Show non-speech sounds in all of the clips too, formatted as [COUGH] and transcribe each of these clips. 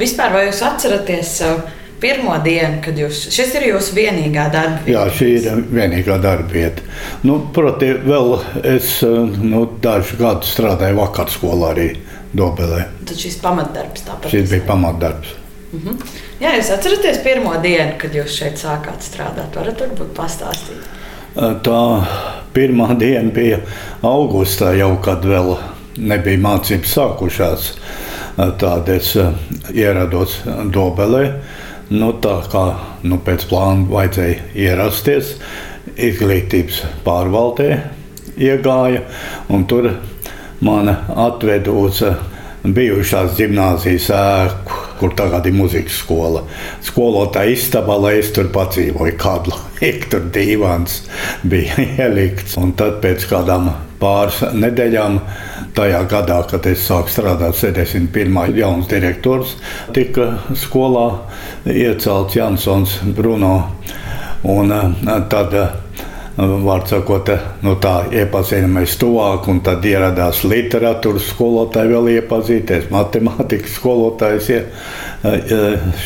Vispār, vai jūs atceraties uh, pirmo dienu, kad jūs šis ir jūsu vienīgā darba vieta? Jā, šī ir vienīgā darba vieta. Nu, Proti, vēl es uh, nu, dažus gadus strādāju vakarskolā arī Dobelē. Tad šis pamatdarbs tāpat. Šis bija pamatdarbs. Jā, jūs atceraties pirmo dienu, kad jūs šeit sākāt strādāt? Varat varbūt pastāstīt. Tā pirmā [LAUGHS] diena bija augustā, jau kad vēl nebija mācības sākušās. Tad es eh, ierados Dobelē. Nu, tā kā nu, pēc plāna vajadzēja ierasties, izglītības pārvaldē iegāja. Tur man atveda uz eh, bijušās gimnāzijas ēku kur tagad ir muzikas skola. Skolotāja istabā, lai es tur padzīvoju, kādu laiku tur divans bija [LAUGHS] ielikts. Un tad pēc kādām pāris nedēļām, tajā gadā, kad es sāku strādāt, 71. jauns direktors, tika skolā iecelts Jansons Bruno. Un eh, tad Vārds sakot, nu tā iepazināmies tuvāk, un tad ieradās literatūras skolotāji, vēl iepazīties, matemātikas skolotājs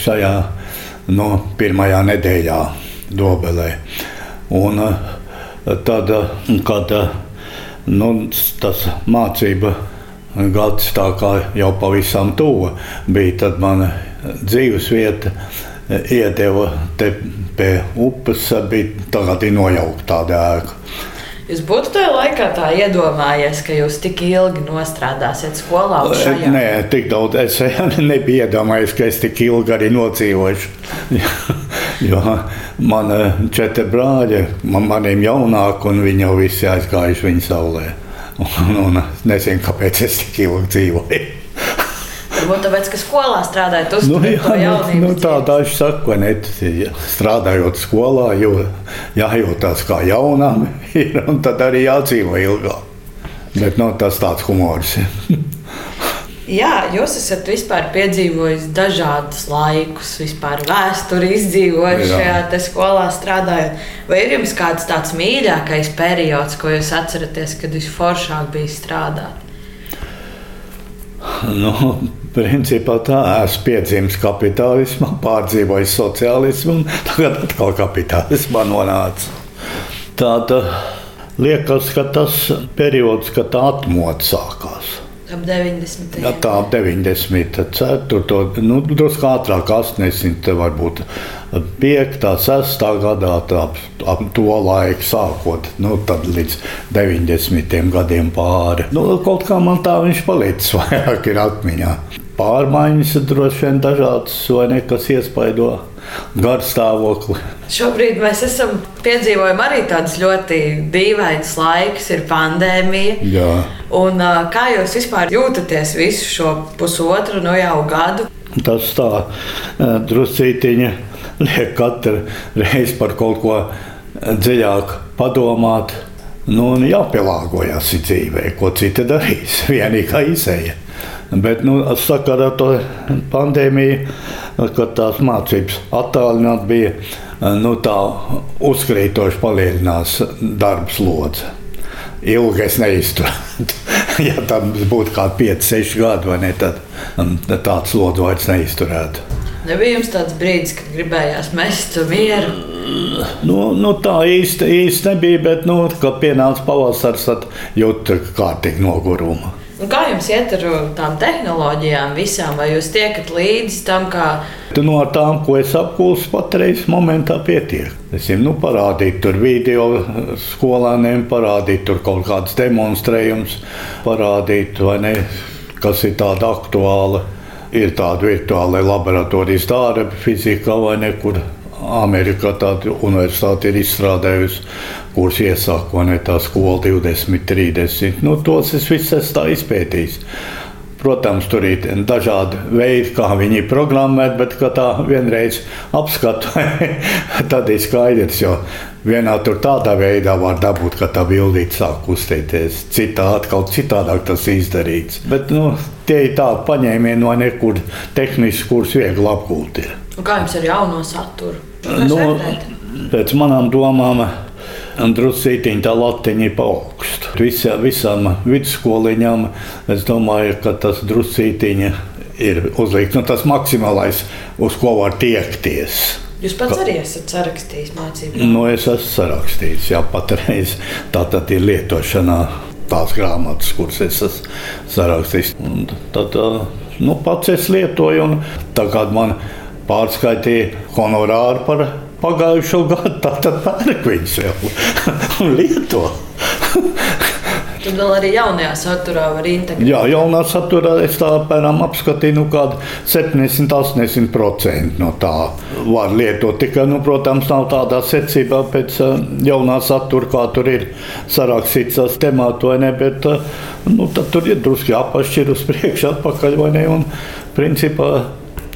šajā no pirmajā nedēļā Dobelē. Un tad, kad nu, tas mācība gads tā kā jau pavisam tuva bija, tad man dzīves vieta iedeva te pie upes, bija tagad nojaukta tāda ēka. Jūs būtu tajā laikā tā iedomājies, ka jūs tik ilgi nostrādāsiet skolā? Šajā? Nē, tik daudz es [LAUGHS] nebiju iedomājies, ka es tik ilgi arī nocīvošu. [LAUGHS] jo man četri brāļi, man, maniem jaunāki, un viņi jau visi aizgājuši viņa saulē. [LAUGHS] Un, un nezinu, kāpēc es tik ilgi dzīvoju. Varbūt tāpēc, ka skolā strādājot, uz nu, jā, jaunību. Nu, tā daži saka, ka ne, strādājot skolā, jo jājūtās kā jaunam, [LAUGHS] ir, un tad arī jādzīvo ilgāk. Bet nu, tas tāds humors. [LAUGHS] Jā, jūs esat piedzīvojis dažādus laikus, vispār vēsturi izdzīvojis šajā skolā strādājot. Vai ir jums kāds tāds mīļākais periods, ko jūs atceraties, kad visforšāk bija strādāt? Nu, Principā tā esmu piedzimis kapitālismā, pārdzīvojis sociālismu, un tagad atkal kapitālismā nonāca. Tāda liekas, ka tas periods, kad tā atmoda sākās. Ap 90. Jā, tā ap 94. Nu, drusku ātrāk, 80. varbūt 5. 6. gadā, tā, ap to laiku sākot, nu, tad līdz 90. gadiem pāri. Nu, kaut kā man tā viņš palicis [LAUGHS] vairāk ir atmiņā pārmaiņas droši vien dažādas, vai ne, kas iespaido garstāvokli. Šobrīd mēs esam piedzīvojami arī tādus ļoti dīvainus laikus, ir pandēmija. Jā. Un, kā jūs vispār jūtaties visu šo pusotru no nu jau gadu? Tas tā druscītiņa liek katru reizi par kaut ko dziļāk padomāt. Nu, jāpielāgojas dzīvē, ko citi darīs. [LAUGHS] Vienīgā izēja. Bet nu, sakarā ar to pandēmiju, kad tās mācības attālināti bija, nu, tā uzkrītoši palielinās darba slodze. Ilgi es neizturētu. [LAUGHS] ja tam būtu kādi 5, 6 gadi, vai ne, tad tāds slodzi vairs neizturētu. Nebija jums tāds brīdis, kad gribējās mest mieru? Nu, nu tā īsti, īsti nebija, bet, nu, kad pienāca pavasaris, tad jūtu kārtīgi nogurumu. Un kā jums iet ar tām tehnoloģijām, visām? Vai jūs tiekat līdzi tam, kā. Tu no tām, ko es apgūstu, patreiz momentā pietiek. Es jau nu, parādīju tur video skolēniem, parādīju tur kaut kādus demonstrējumus, parādīju, ne, kas ir tāda aktuāla. Ir tāda virtuāla laboratorijas darba, fizika vai nekur Amerikā tāda universitāte ir izstrādājusi, kurš iesaka, vai ne tā skola 20, 30. Nu, tos es visus esmu izpētījis. Protams, tur ir dažādi veidi, kā viņi ir programmēti, bet, kad tā vienreiz apskatu, [LAUGHS] tad ir skaidrs, jo vienā tur tādā veidā var dabūt, ka tā bildīte sāk kustēties. Citā atkal citādāk tas izdarīts. Bet nu, tie ir tādi paņēmieni no nekur tehniski, kurus viegli apgūt. Ir. Kā jums ar jauno saturu? Nu, pēc manām domām drusītiņa tā latiņa ir pa augstu. Visā, visām vidusskoliņām es domāju, ka tas drusītiņa ir uzlikts nu, tas maksimālais, uz ko var tiekties. Jūs pats arī esat sarakstījis mācību? Nu, es esmu sarakstījis, jā, patreiz tā tad ir lietošanā tās grāmatas, kuras es esmu sarakstījis. Un tad nu, pats es lietoju, un tagad man pārskaitīja honorāru par pagājušo gadu, [LAUGHS] tad pērk viņus jau [LAUGHS] un lieto. Tad vēl arī jaunajā saturā var integrēt. Jā, jaunā saturā es tā apmēram apskatīju, nu, kādu 70-80% no tā var lietot. Tikai, nu, protams, nav tādā secībā pēc uh, jaunā satura, kā tur ir sarakstīts tas temats vai ne, bet uh, nu, tur ir drusku jāpašķir uz priekšu, atpakaļ vai ne. Un, principā,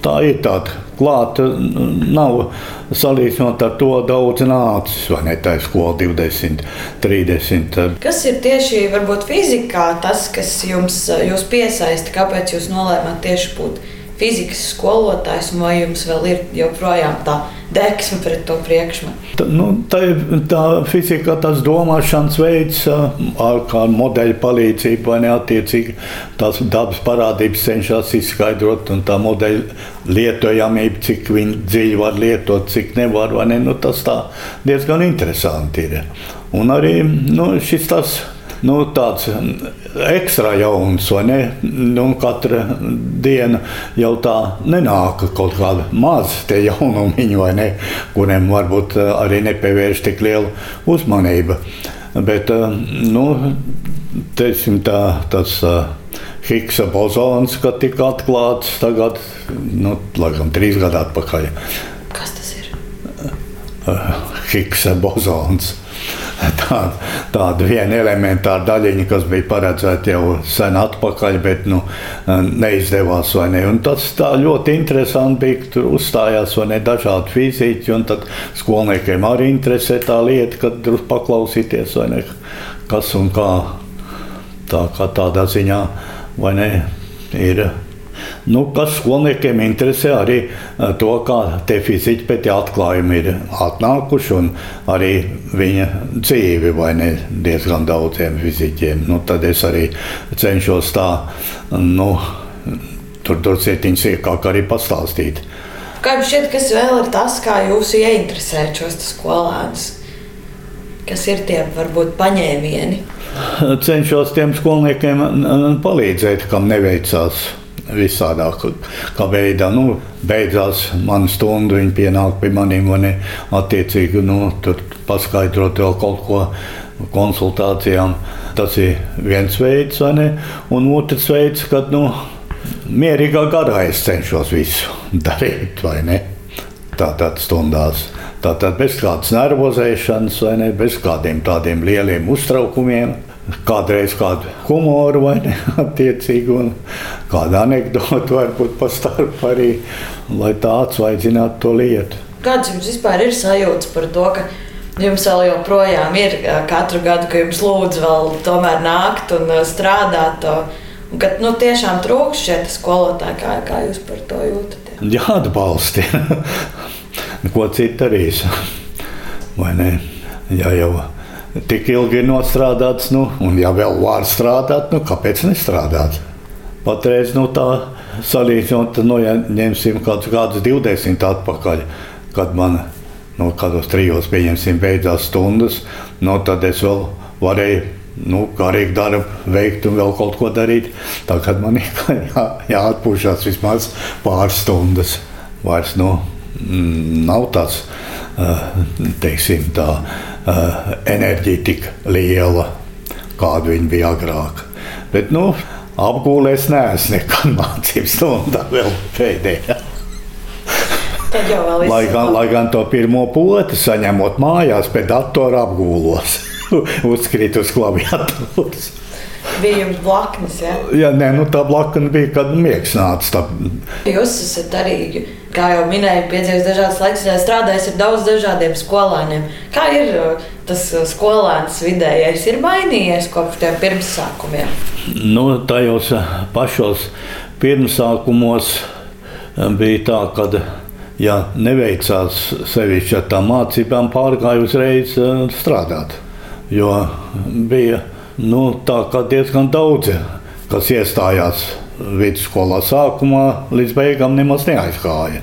tā ir tāda klāta. Nav salīdzinot ar to daudz nācis, vai ne? Tā ir skola 20, 30. Kas ir tieši varbūt fizikā tas, kas jums piesaista? Kāpēc jūs nolēmāt tieši būt fizikas skolotājs, vai jums vēl ir joprojām tā deksme pret to priekšmetu? Tā, nu, tā ir tā fizika, tas domāšanas veids, ar kādu modeļu palīdzību, vai neatiecīgi tās dabas parādības cenšas izskaidrot, un tā modeļa lietojamība, cik dziļi var lietot, cik nevar, vai ne, nu, tas tā diezgan interesanti ir. Un arī nu, šis tas nu, tāds ekstra jauns, vai ne? Nu, katra diena jau tā nenāk kaut kāda maza tie jaunumiņi, vai ne? Kuriem varbūt eh, arī nepievērš tik lielu uzmanību. Bet, eh, nu, teiksim, tā, tas eh, Higsa bozons, kad tika atklāts tagad, nu, laikam, trīs gadu atpakaļ. Kas tas ir? Higsa bozons [LAUGHS] tāda, tāda viena elementāra daļiņa, kas bija paredzēta jau sen atpakaļ, bet nu, neizdevās. Ne? Un tas ļoti interesanti bija, ka tur uzstājās ne, dažādi fiziķi, un tad skolniekiem arī interesē tā lieta, kad tur paklausīties, ne, kas un kā. Tā kā tādā ziņā, vai ne, ir Nu, kas skolniekiem interesē arī eh, to, kā tie fiziķi pēc atklājuma ir atnākuši un arī viņa dzīvi vai ne diezgan daudziem fiziķiem. Nu, tad es arī cenšos tā, nu, tur cietiņš sīkāk arī pastāstīt. Kā jums šķiet, kas vēl ir tas, kā jūs ieinteresējat šos skolēnus? Kas ir tie varbūt paņēmieni? Cenšos tiem skolniekiem palīdzēt, kam neveicās visādā veidā. Nu, beidzās mana stunda, viņi pienāk pie maniem un attiecīgi nu, paskaidrot vēl kaut ko konsultācijām. Tas ir viens veids, un otrs veids, kad nu, mierīgā garā es cenšos visu [LAUGHS] darīt? Tātad stundās. Tātad bez kādas nervozēšanas, ne, bez kādiem tādiem lieliem uztraukumiem kādreiz kādu humoru vai ne, [LAUGHS] attiecīgi, un kādu anekdotu varbūt pa starp arī, lai tā atsvaidzinātu to lietu. Kāds jums vispār ir sajūta par to, ka jums vēl joprojām ir katru gadu, ka jums lūdzu vēl tomēr nākt un strādāt, un ka nu, tiešām trūkst šie skolotāji, kā, kā jūs par to jūtaties? Jā, atbalsti. [LAUGHS] Ko citu darīs? Vai ne? Jā, jau tik ilgi ir nostrādāts, nu, un ja vēl var strādāt, nu, kāpēc nestrādāt? Patreiz nu, tā salīdzinot, nu, ja ņemsim kādus 20 atpakaļ, kad man nu, kādos trijos pieņemsim beidzās stundas, nu, tad es vēl varēju nu, garīgi darbu veikt un vēl kaut ko darīt. Tagad man ir [LAUGHS] jā, jāatpūšas vismaz pāris stundas. Vairs nu, nav tāds, teiksim, tā enerģija tik liela, kāda viņa bija agrāk. Bet, nu, apgūlēs neesmu nekad mācību stundā vēl pēdējā. lai, gan, lai gan to pirmo poti saņemot mājās, pēc datora apgūlos, [LAUGHS] uzkrīt uz klaviatūras. Bija jums blaknes, ja? Jā, nē, nu tā blakne bija, kad miegs nāca. Tā... Jūs esat arī, kā jau minēju, piedzīvojis dažādas laikas, strādājis ar daudz dažādiem skolēniem. Kā ir uh, tas uh, skolēns vidējais? Ir mainījies kopš tiem pirmsākumiem? Nu, tajos uh, pašos pirmsākumos bija tā, ka ja neveicās sevišķi ar tām mācībām, pārgāja uzreiz strādāt. Jo bija nu, diezgan daudzi, kas iestājās vidusskolā sākumā līdz beigām nemaz neaizgāja.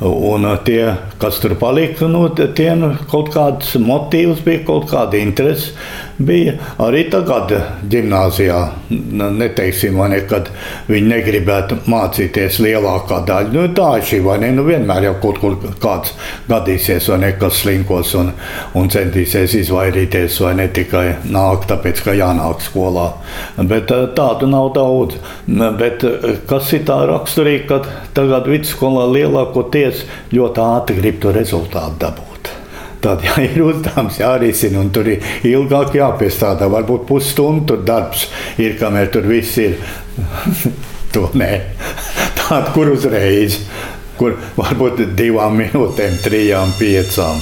Un tie, kas tur palika, nu, tiem kaut kāds motīvs bija, kaut kāda interese bija. Arī tagad, gimnājā, neteiksim, ne, kad viņi negribētu mācīties lielākā daļa. Nu, tā ir šī vai ne, nu, vienmēr jau kaut kur kāds gadīsies, vai ne, kas slinkos un, un centīsies izvairīties, vai ne tikai nāk, tāpēc, ka jānāk skolā. Bet tādu nav daudz. Bet kas ir tā raksturīgi, kad tagad vidusskolā lielākoties lietas ļoti ātri grib to rezultātu dabūt. Tad, ja ir uzdevums jārisina, un tur ir ilgāk jāpiestrādā, varbūt pusstundu tur darbs ir, kamēr tur viss ir. [LAUGHS] to nē, tādu, kur uzreiz, kur varbūt divām minūtēm, trijām, piecām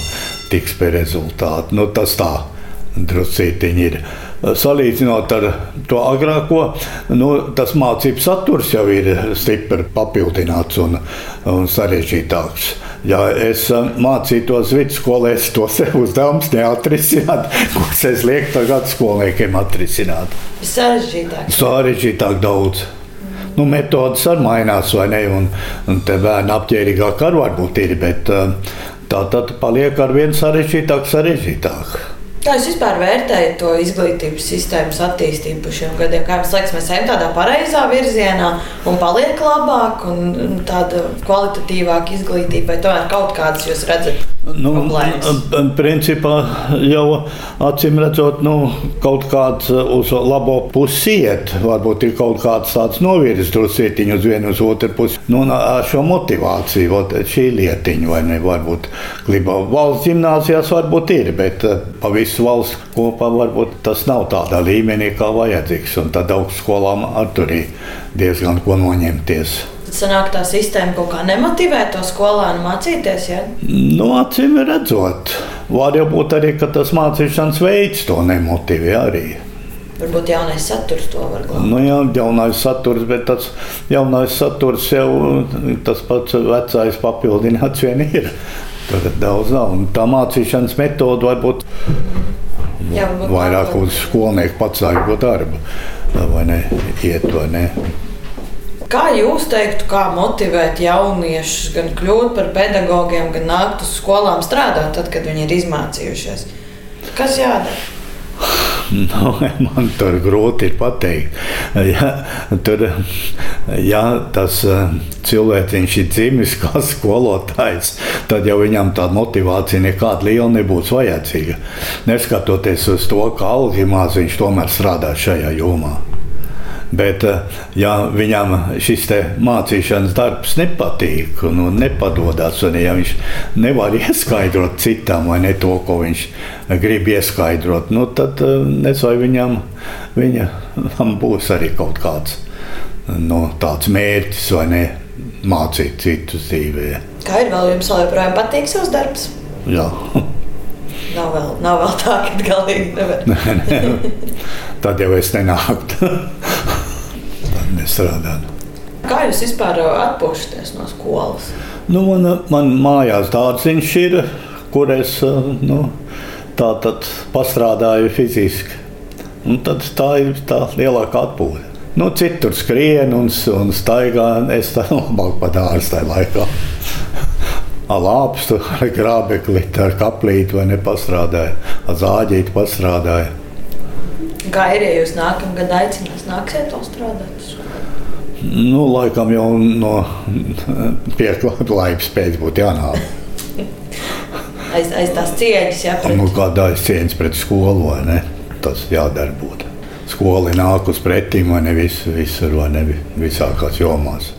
tiks pie rezultātu. Nu, tas tā druscītiņi ir salīdzinot ar to agrāko, nu, tas mācību saturs jau ir stipri papildināts un, un sarežģītāks. Ja es eh, mācītos vidusskolē, es to sev uzdevums neatrisinātu, [LAUGHS] kurus es lieku tagad skolniekiem atrisināt. Sarežģītāk. Sarežģītāk daudz. Nu, metodas arī mainās, vai ne? Un, un te bērni apģērbīgāk arī varbūt ir, bet eh, tā tad paliek ar vien sarežģītāk, sarežģītāk. Kā jūs vispār vērtējat to izglītības sistēmas attīstību pa šiem gadiem? Kā jums liekas, mēs ejam tādā pareizā virzienā un paliek labāk un tāda kvalitatīvāka izglītība, vai tomēr kaut kādas jūs redzat? Nu, principā jau acīm redzot, nu, kaut kāds uz labo pusi iet. Varbūt ir kaut kāds tāds novirzis druscietiņu uz vienu uz otru pusi. Nu, ar šo motivāciju, ot, šī lietiņa, vai ne, varbūt kliba valsts gimnāzijās varbūt ir, bet pa visu visu valsts kopā varbūt tas nav tādā līmenī, kā vajadzīgs. Un tad augstskolām ar tur ir diezgan ko noņemties. Sanāk, tā sistēma kaut kā nemotivē to skolēnu mācīties. Ja? Nu, acīm redzot, var jau būt arī, ka tas mācīšanas veids to nemotivē arī. Varbūt jaunais saturs to var glabāt. Nu, jā, jaunais saturs, bet tas jaunais saturs jau tas pats vecais papildināts vien ir. Tagad daudz nav. Un tā mācīšanas metode var būt Jā, vairāk uz skolnieku patsāļu darbu, vai ne? Iet, vai ne? Kā jūs teiktu, kā motivēt jauniešus gan kļūt par pedagogiem, gan nākt uz skolām strādāt, tad, kad viņi ir izmācījušies? Kas jādara? [LAUGHS] Nu, man tur grūti ir pateikt. Ja, tur, ja tas eh, cilvēks ir dzimis kā [LAUGHS] skolotājs, tad jau viņam tāda motivācija nekāda liela nebūs vajadzīga. Neskatoties uz to, ka algimās viņš tomēr strādā šajā jomā. Bet, eh, ja viņam šis mācīšanas darbs nepatīk un nu, nepadodas, un ja viņš nevar [LAUGHS] ieskaidrot citam ne to, ko viņš grib ieskaidrot, nu, tad eh, nezinu, viņam, viņam būs arī kaut kāds no, tāds mērķis vai ne mācīt citus dzīvē. Kā ir vēl jums joprojām patīk savs darbs? Jā. Nav vēl, nav vēl tā, ka galīgi nevar. [LAUGHS] Tad jau es nenāktu [LAUGHS] nestrādāt. Kā jūs vispār uh, atpūšaties no skolas? Nu, man, man mājās dārziņš ir, kur es uh, nu, tā tad pastrādāju fiziski. Un tad tā ir tā lielākā atpūta. Nu, citur skrien un, un staigā. Es tā [LAUGHS] labāk pat dārstu tajā laikā. Ar lāpstu, ar grābekli, ar kaplīti vai nepastrādāju, ar zāģīti pastrādāju. Kā ir, ja jūs nākamā gada aicinās, nāksiet to strādāt? Nu, laikam jau no pieklājības pēc būtu jānāk. [LAUGHS] aiz, aiz tās cieņas, jā. Pret... Nu, kāda aiz cieņas pret skolu, vai ne? Tas jādara būt. Skola nāk uz pretīm, vai ne vis, visur, vai ne visākās jomās.